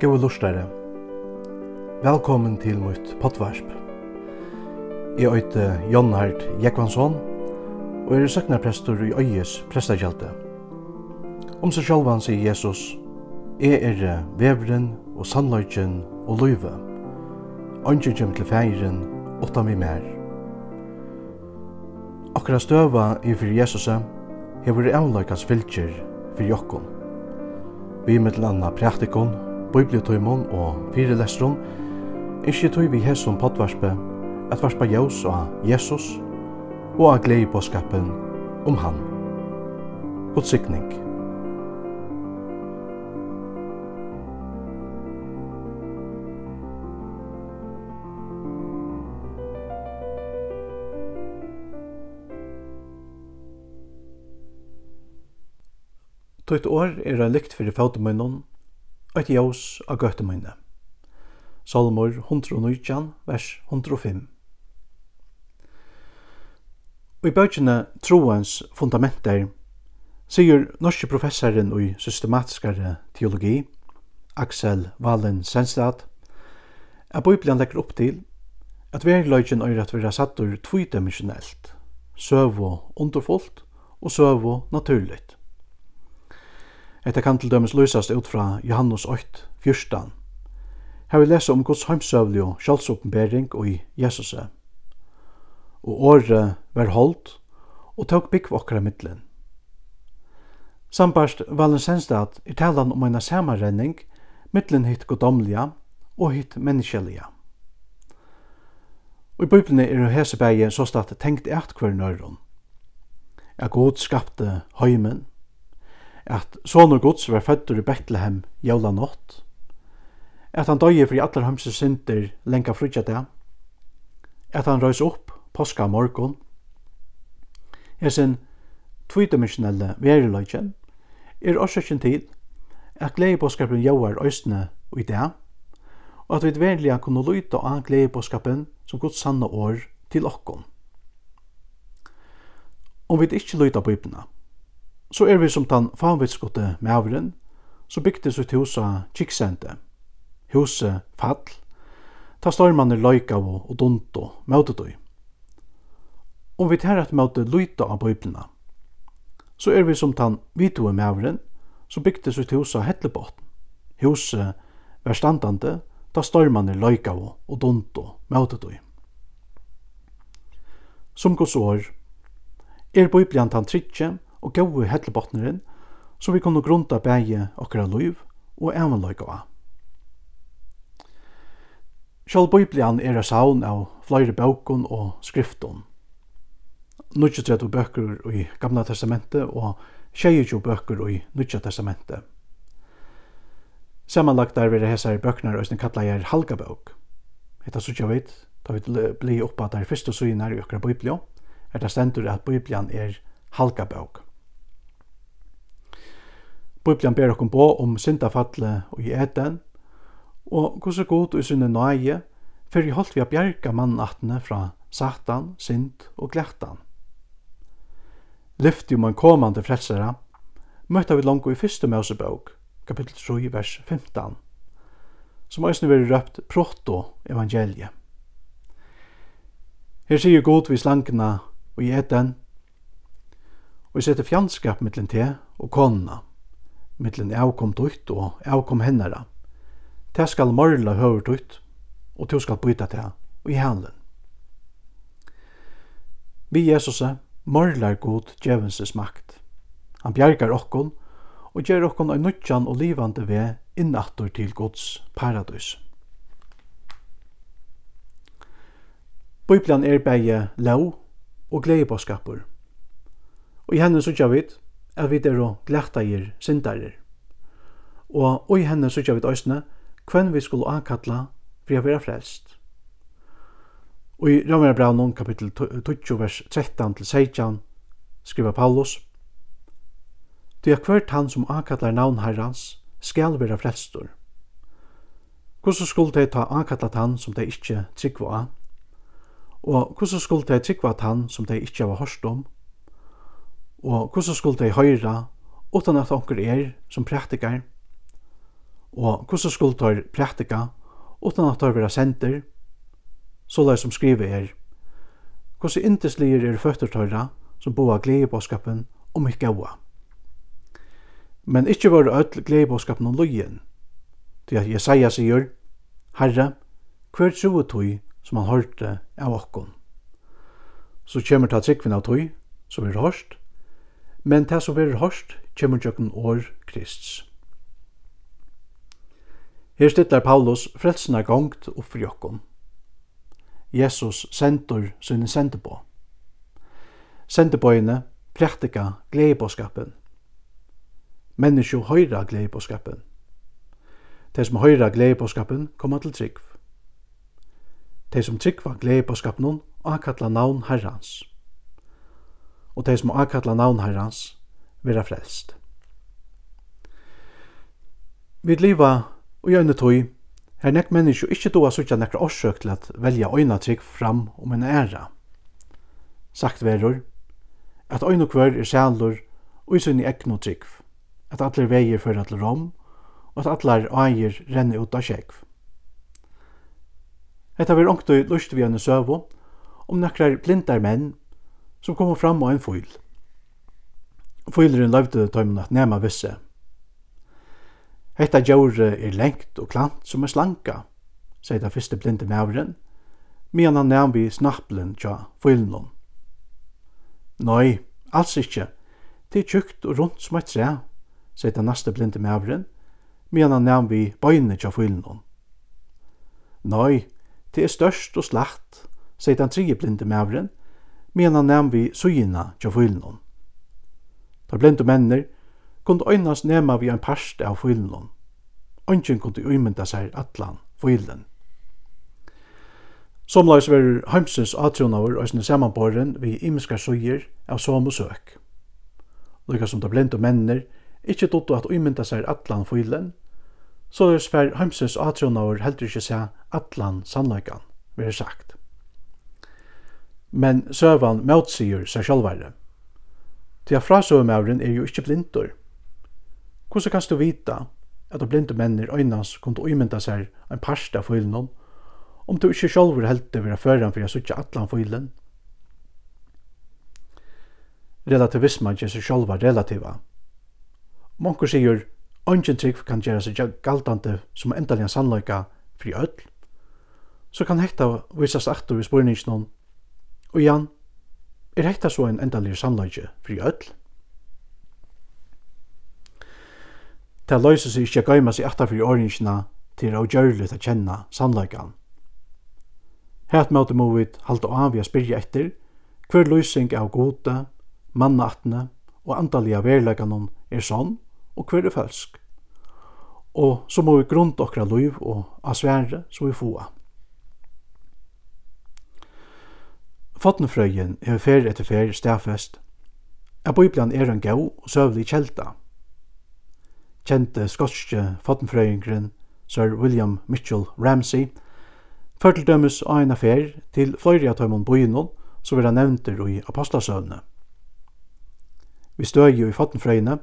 Gåa lustare. Velkommen til mitt potvarsp. Jeg øyte Jon Hart Jekvansson, og er søknarprestor i Øyes prestakjelte. Om seg sjálvan sier Jesus, Jeg er vevren og sannløyken og løyve. Ønsker kjem til feiren, åtta mi mer. Akkurat støva i fyrir Jesusa, hever avløykans fylkjer fyrir jokkon. Vi mittel anna praktikon, bibliotøymon og fyrelestron, ikkje tøy vi hesson potvarspe, at varspa jaus og Jesus, og av glei på skapen om han. God sikning. Tøyt år er a lykt fyrir fautumøynon, eit jós av gøttu minne. Salmur 119, vers 105. Og i bøkjene Troens fundamenter sier norske professoren i systematiskare teologi, Axel Wallen Senstad, at Bibelen legger opp til at verleikjen er at vi er satt ur tvidimensionelt, søvo underfullt og søvo naturligt. Etta kan til dømes løsast ut fra Johannes 8, 14. Her vil lese om Guds heimsøvlig og sjálfsoppenbering og i Jesus. Og året var holdt og tok bygg okkara middelen. Sambarst Valensenstad er talan om eina samarrenning middelen hitt godomlige og hitt menneskelige. Og i Bibelen er hese bægi så stad tenkt eit hver nøyron. Er god skapte heimen, at sonur Guds var føddur i Betlehem jævla nått, at han døye fri allar hømse synder lenga frutja det, at han røys opp påska morgon, er sin tvidimensionelle veriløyken, er årsøkken til at gleipåskapen jævar øysene i det, og at vi verilega kunne lyta av gleipåskapen som Guds sanna år til okkon. Om vi ikkje lyta på Bibelna, Så er vi som den fanvitskotte maveren, så bygde sitt hus av kiksende. Huset fall, ta stormene løyka og, og dunto, møte døy. Om vi tar et møte løyta av bøyblina, så er vi som den vidtue maveren, så bygde sitt hus av hettlebåten. Huset var standande, ta stormene løyka og, og dunto, møte døy. Som gos år, er bøyblian tan tritje, og gaui hellebotneren, så vi kunne grunta bægi okkara liv og evanløyga av. Sjálv Biblian er a saun av flere bøkun og skriftun. 39 bøkur i Gamla testamentet og 22 bøkur i Nudja testamentet. Samanlagt er hesa hessar bøknar og kalla er halga bøk. Hetta sutja veit, da vi bli oppa der fyrste søgnar i okkara Biblia, er det stendur at Biblian er halga bøk. Bibelen ber okkom på om syndafallet og i Eden, og hvordan god og synne nøye, i holdt vi a bjerga mannattene fra satan, synd og glættan. Lyfti om en komande frelsere, møtta vi langt i fyrste Mosebok, kapittel 3, vers 15, som eisne veri røpt proto-evangeliet. Her sier god vi slankna og i Eden, og vi setter fjandskap mittlen te og konna mittlen avkom dutt og avkom hennara. Ta skal morla høver dutt, og du skal byta ta og i handen. Vi Jesus morlar god djevenses makt. Han bjergar okkon og gjer okkon ein nutjan og livande ve innattor til Guds paradis. Bibelen er bæje lov og gleibåskapur. Og i henne så tja vidt, at vi er glættegir syndarir. Og i henne sykja vi døysne hvem vi skulle ankatla for å være frelst. Og i Ramerabraun kapittel 20 vers 13-16 skriver Paulus Du er hvert han som ankatlar navn herrans skal være frelstor. Hvordan skulle de ta ankatlat han som de ikke tryggva av? Og hvordan skulle de tryggva at han som de ikke var hørst om? og hvordan skulle de høyra utan at onker er som praktikar, og hvordan skulle de praktika utan at de vera senter? så lær som skriver er, hvordan indeslier er føtter tøyra som boa gledebåskapen og ikke gaua. Men ikkje var öll gledebåskapen om lojen, til at Jesaja sier, Herre, hver tjoe tøy som han hørte av okkon. Så kommer ta tryggvinn av tog, som er hørst, men det som verður hørst kemur gjøkken år Krists. Her stillar Paulus frelsna gongt upp for jokkon. Jesus sendur sinne sendebå. Sendebåene praktika gledebåskapen. Menneskjo høyra gledebåskapen. De som høyra gledebåskapen koma til trygg. De som tryggva gledebåskapen, akkalla navn herrans og de som akalla navn herrans vera frelst. Vi liva og gjøyne tog her nekk menneskje ikkje doa suttja nekra årsøk til at velja øyna trygg fram om en æra. Sagt verur, at øyne kvar er sælur og i sunni ekno trygg, at allir veier fyrir til rom, og at allar eier renner ut av sjekv. Hetta ver onktu lust við einu søvu om nakrar blindar menn som kom fram av en fyl. Fylren løyvde tøymen at nema visse. Hetta djåret er lengt og klant som er slanka, sier det første blinde maveren, men han nærm vi snapplen tja fylen. Nei, alls ikkje. Det er tjukt og rundt som et tre, sier det neste blinde maveren, men han nærm vi bøyne tja fylen. Nei, det er størst og slagt, sier den tredje blinde maveren, medan han vi sugina tja fylnon. Da blinde menner kunde øynast nema vi ein parst av fylinon. Øynsin kunde uimynda seg atlan fylen. Somleis verur heimsins atjónaur og sinne samanborren vi imiska sugir av som og søk. Lykka som da blinde menner ikkje dotto at uimynda seg atlan fylen, så er sver heimsins atjónaur heldur ikkje seg atlan sannleikan, vi sagt men søvan møtsigur seg sjálvari. Til að frásøvumævren er jo ikkje blindur. Hvordan kanst du vita at de blinde mennir øynans kunne umynda seg en parst av fylen om du ikkje sjálfur det vera føran for jeg sutja atlan fylen? Relativisma gjør seg sjálfa relativa. Monkur sigur, ongen trygg kan gjøre seg galdande som endalian sannløyka fri öll, så kan hekta visast aftur i spurningsnån Og Jan, er hekta så en endalir sannløyge fyrir öll? Det løyser seg ikke gøyma seg etter fyrir åringsina til å gjørligt å kjenne sannløygan. Hætt møte må vi halte av vi å spyrja etter hver løysing av gode, mannaatne og andalige verleganon er sånn og hver er falsk. Og så må vi grunda okra liv og asvære så vi fåa. Fotnefrøyen er fer etter fer stafest at bøyblan er en gau og søvlig kjelta. Kjente skotske fotnefrøyingren Sir William Mitchell Ramsey før til dømes av en affær til fløyre av tøymon boinon som vera nevnter i apostlasøvne. Vi støy i fotnefrøyene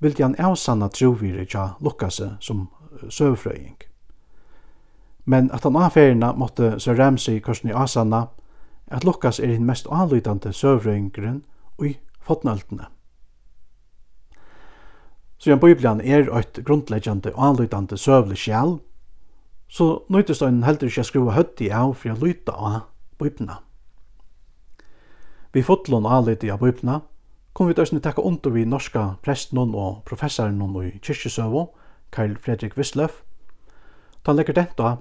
vil han avsanna trovire tja lukkase som søvfrøying. Men at han affærina måtte Sir Ramsey korsni avsanna at Lukas er den mest anlydande søvrøyngren i fotnaldene. Så en Bibelen er eit grundleggjande anlydande søvlig sjæl, så nøytest ein heldur ikkje skrua høtti av for å lyta av Bibelna. Vi fotlån anlyti av Bibelna, kom vi døsne takka under vi norska presten og professoren i kyrkjesøvå, Karl Fredrik Wisløf, ta han legger denta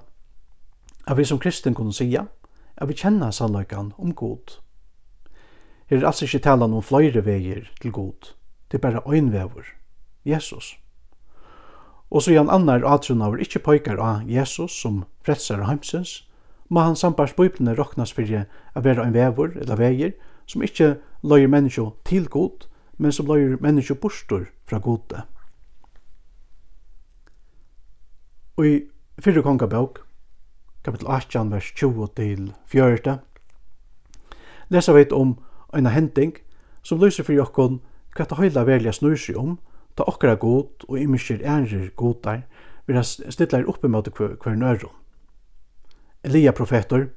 at vi som kristen kunne sija, at vi kjenner sannløykan om god. Her er altså ikke tala noen fløyre veier til god. Det er bare øynvever, Jesus. Og så igjen annar atrunaver ikkje pøykar av Jesus som frelsar av heimsins, må han sambars bøyblene råknas fyrir å være en vever eller veier som ikkje løyer menneskje til god, men som løyer menneskje bostor fra gode. Og i fyrre kongabøk, kapitel 18, vers 20 til 4. lesa vi om eina hending som lyser fyrir okkon hva ta høyla velja snur seg om, ta okkara god og imiskir ærer godar, vil ha stilla er oppe mot hver, hver. Elia profetor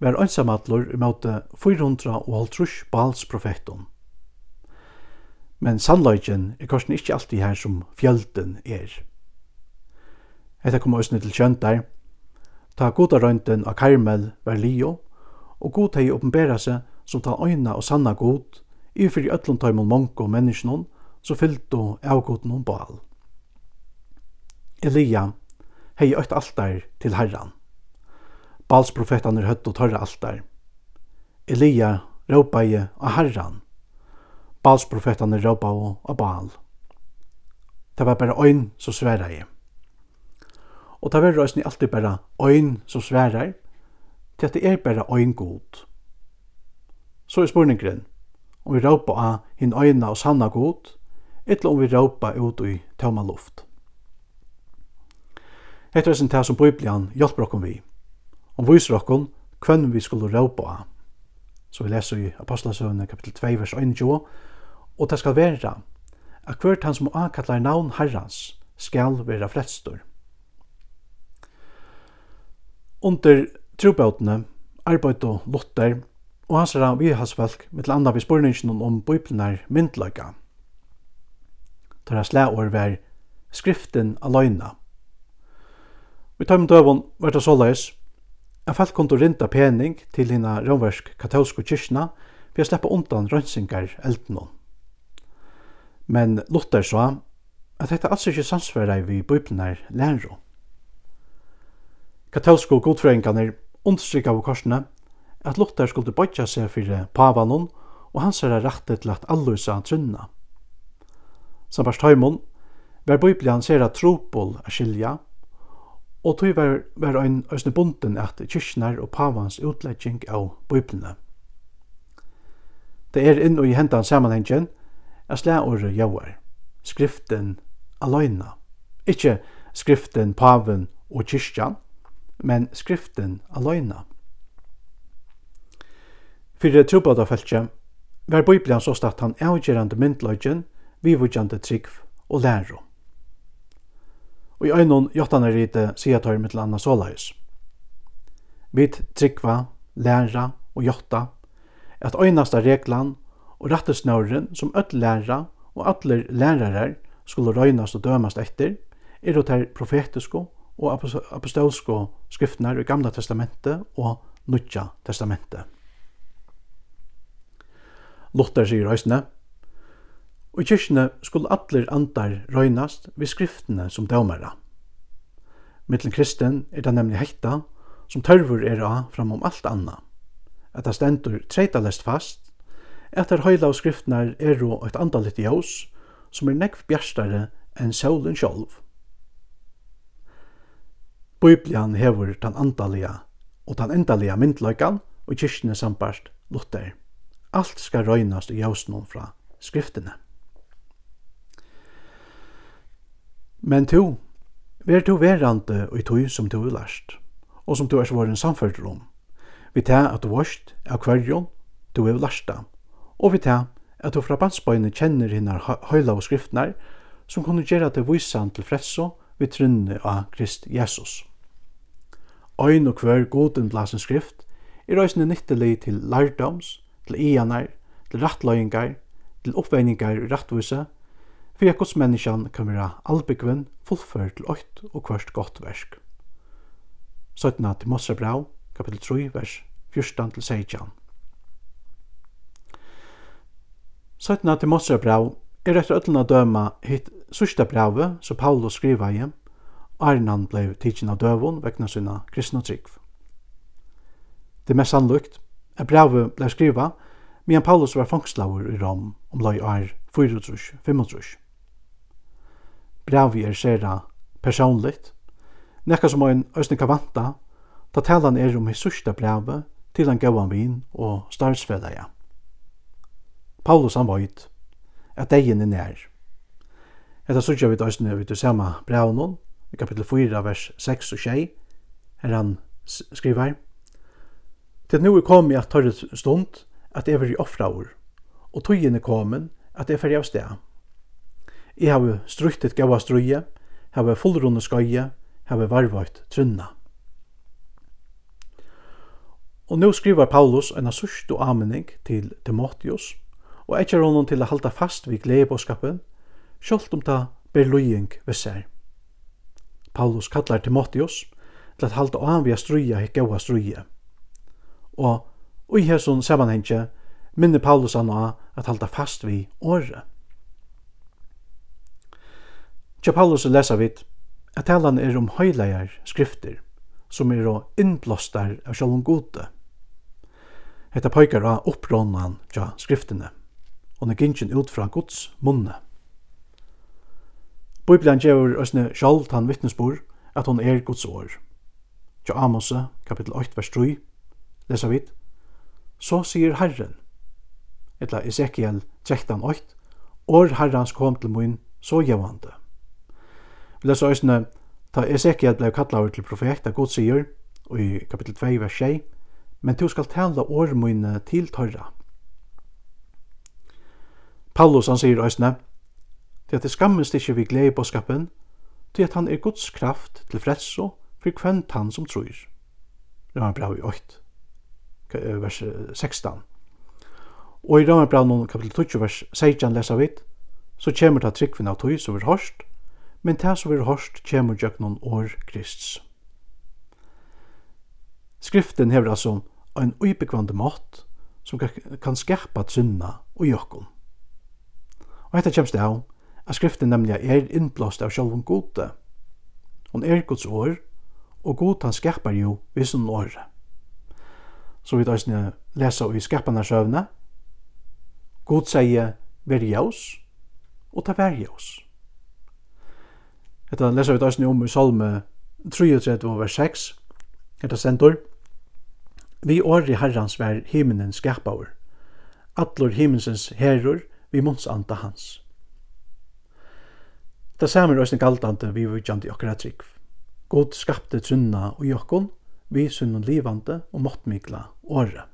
var einsamallur i måte 400 og halvtrus bals profeton. Men sannløyken er korsen ikkje alltid her som fjölden er. Hetta kom òsne til kjøntar, Ta godarøyndin av Karmel var lio, og god hei oppenbera seg som ta øyna og sanna god, i fyrir öllum tøymon mongo og menneskjon, så fyldu avgodin om bal. Elia hei øyt altar til herran. Bals profetan er høtt og tørre altar. Elia råpaði av herran. Bals profetan er råpa av bal. Det var bare øyn som sværa Og det verður òsni alltid bare ein som sverar, til at det er bare øyn god. Så er spurningren, om vi råpa av hinn øyna og sanna god, etla om vi råpa ut i tøma luft. Hetta er sin tæ sum Biblian hjálpar okkum við. Um vísir okkum kvønn vi skulu råpa av. Så vi leser i Apostlesøvne 2, vers 1 og det skal vera at hvert han som ankallar navn herrans skal vera fredstor. Under trúbótene arbeidde Luther og hans rann vi hans folk mittel andan vi spurningen om bøyplenar myndløyga. Tara slæor var skriften aløyna. Vi tar med døven var det såleis at folk kunne rinda pening til hina romversk katolsku kyrkina vi å sleppa undan rønsingar eldnå. Men Luther sa at dette altså ikke samsvarer vi bøyplenar lærro katolske og godfrøyngarnir understrykka av korsene at Luther skulle bøtja seg fyrir pavanon og hans er rette til at allusa trunna. Sambarst Høymon var Bibelen sera tropol er skilja, og tog var, var ein øsne bunden at kyrknar og pavans utlegging av Bibelene. Det er inn og i hendan er at slæore jauar, skriften aløyna, ikkje skriften paven og kyrkjan, men skriften aløyna. Fyrir trubadafeltje var Bibelen så statt han avgjerande myndløgjen, vivudjande trygg og læro. Og i øynon jottane rite sier tøyr mitt landa såleis. Vit tryggva, læra og jotta, at øynasta reglan og rattesnøren som öll læra og allir lærarar skulle røynast og dømast etter, er å ta profetisko og apostolske skriftene i Gamla testamentet og Nutja testamentet. Luther sier høysene, og i kyrkene skulle atler andar røynast ved skriftene som dømere. Mittlen kristen er det nemlig hekta, som tørvur er av framom alt anna. At det stendur treitalest fast, at det høyla av skriftene er og et andalit ljós, som er nekv bjerstare enn solen sjolv. Biblian hever den andaliga og den endaliga myndløykan og kyrkene sambart Luther. Alt skal røynast i jausnum fra skriftene. Men to, ver to verande og i tog som to lærst, og som to er svaren samført om. Vi tar at du varst av kvarjon, du er lærsta, og vi tar at du fra bandsbøyne kjenner hinnar høyla og skriftnar, som kunne gjøre til vysan til fredso vi trunne av Krist Jesus. Ein og hver goden blasen skrift er røysene nyttelig til lærdoms, til ianar, til rattløyngar, til oppveiningar og rattvise, for at godsmenneskan kan være albegven fullført til åkt og kvørst godt versk. 17. til Mossebrau, kapittel 3, vers 14 til 16. 17. til Mossebrau er etter øtlanda døma hitt sørsta brevet som Paulus skriva i, Arne han blei tidsin av døvun vegna sina kristna trygg. Det er mest sannlukt er brevet blei skriva medan Paulus var fangslaver i Rom om lai år 4-5. Brevet er sera personligt, nekka som ein òsne kavanta, da talan er om hissursta brevet til en gauan vin og starvsfelleia. Paulus han veit at degen er nær. Hetta søgja við tøysni við til sama brævnum, i kapítil 4 vers 6 og 6, her han skriver: Til nu er komið at tørre stund at eg veri offraur, og tøyin er komin at eg feri av stað. Eg havi strukt et gaua strøye, havi fullrunde skøye, havi varvart trunna. Og nú skriver Paulus en sørst og amening til Timotheus, og etter honom til å halda fast vid gledebåskapen, sjálvt om ta ber lojing ved sær. Paulus kallar Timotheus til at halda av vi a struja hei gaua struja. Og i hesson samanhengje minner Paulus anna at halda fast við året. Tja Paulus lesa vid at talan er om høylegar skrifter som er og innblåstar av sjálfum gode. Hetta pøykar av opprånan tja skriftene og negingin ut fra Guds munne. Bibelen gjør øsne sjálv han vittnesbor at hon er Guds år. Tja Amose, kapittel 8, vers 3, lesa vid, Så sier Herren, etla Ezekiel 13, 8, År Herrens kom til mun, så gjevande. Vi lesa øsne, ta Ezekiel blei kallar til profet, Guds sier, og i kapittel 2, vers 6, Men du skal tala år mun til tørra. Paulus han sier øsne, til at det skammest ikkje vi glede på skapen, til at han er Guds kraft til frelso for kvenn han som tror. Roman bra i 8, vers 16. Og i Rammer bra noen kapitel 20, vers 16 lesa vi, så kommer ta tryggvinn av tog som er hørst, men det som er hørst kjemur noen år Krists. Skriften hever altså en uibekvande mått som kan skerpa tsunna og jøkkon. Og hetta kjemst det av at skriften nemlig er innblåst av sjálfum gode. Hon er Guds år, og god han skapar jo vissun året. Så vi tar snill lesa i skaparnarsøvne. God sier, vær jævs, og ta vær jævs. Etta lesa vi tar snill om i salme 33, vers 6, etta sendur. Vi åri herrans vær himinen skapaur. Allur himensens herrur, vi munns anta hans. Det samme er også galdande vi vil gjøre okra trygg. God skapte trunna og jokkon, vi sunnun livande og måttmikla åre.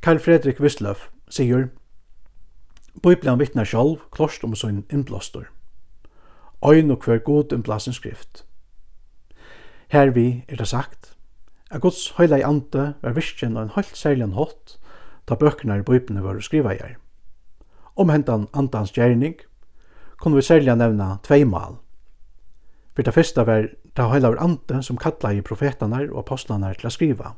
Karl Fredrik Wislöf sier Bibelen vittnar sjálv klost om sin innblåstor. Øyn og hver god innblasen skrift. Her vi er det sagt at Guds høyla i ante var virkjen og en høylt særlig hatt ta bøkene i Bibelen var skriva i her. Om hentan antans gjerning – kunne vi særlig nevna tvei mal. For det første var det heilaver ante som kalla i profetanar og apostlanar til å skriva.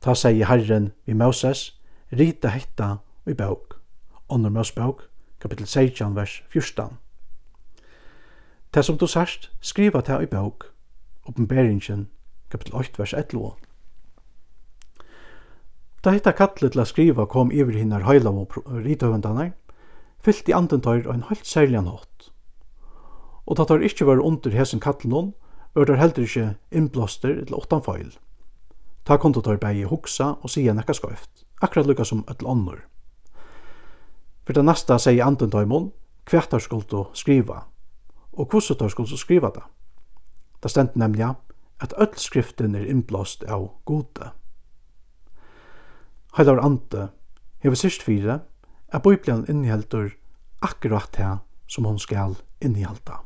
Ta seg i Herren i Moses, rita hetta i bøk, ånder Mosebøk, kapittel 16, vers 14. Det som du sørst, skriva det i bøk, oppenberingen, kapittel 8, vers 11. Da hetta kallet til å skriva kom iver hinnar høyla og rithøvendanar, fyllt i anden tøyr og en helt særlig nått. Og da tøyr ikkje var under hesen kattelen, var tøyr heldur ikkje innblåster eller åttan feil. Ta konto tøyr bægi hoksa og sige nekka skoift, akkurat lukka som et ånder. For det nasta sier anden tøymon, hvert tøyr skuldu skriva, og hvordan tøyr skuldu skriva det. Det stendt nemlig at öll skriften er innblåst av gode. Heilar ante, hever sist fire, at Bibelen inneheldur akkurat det som hon skal innehalta.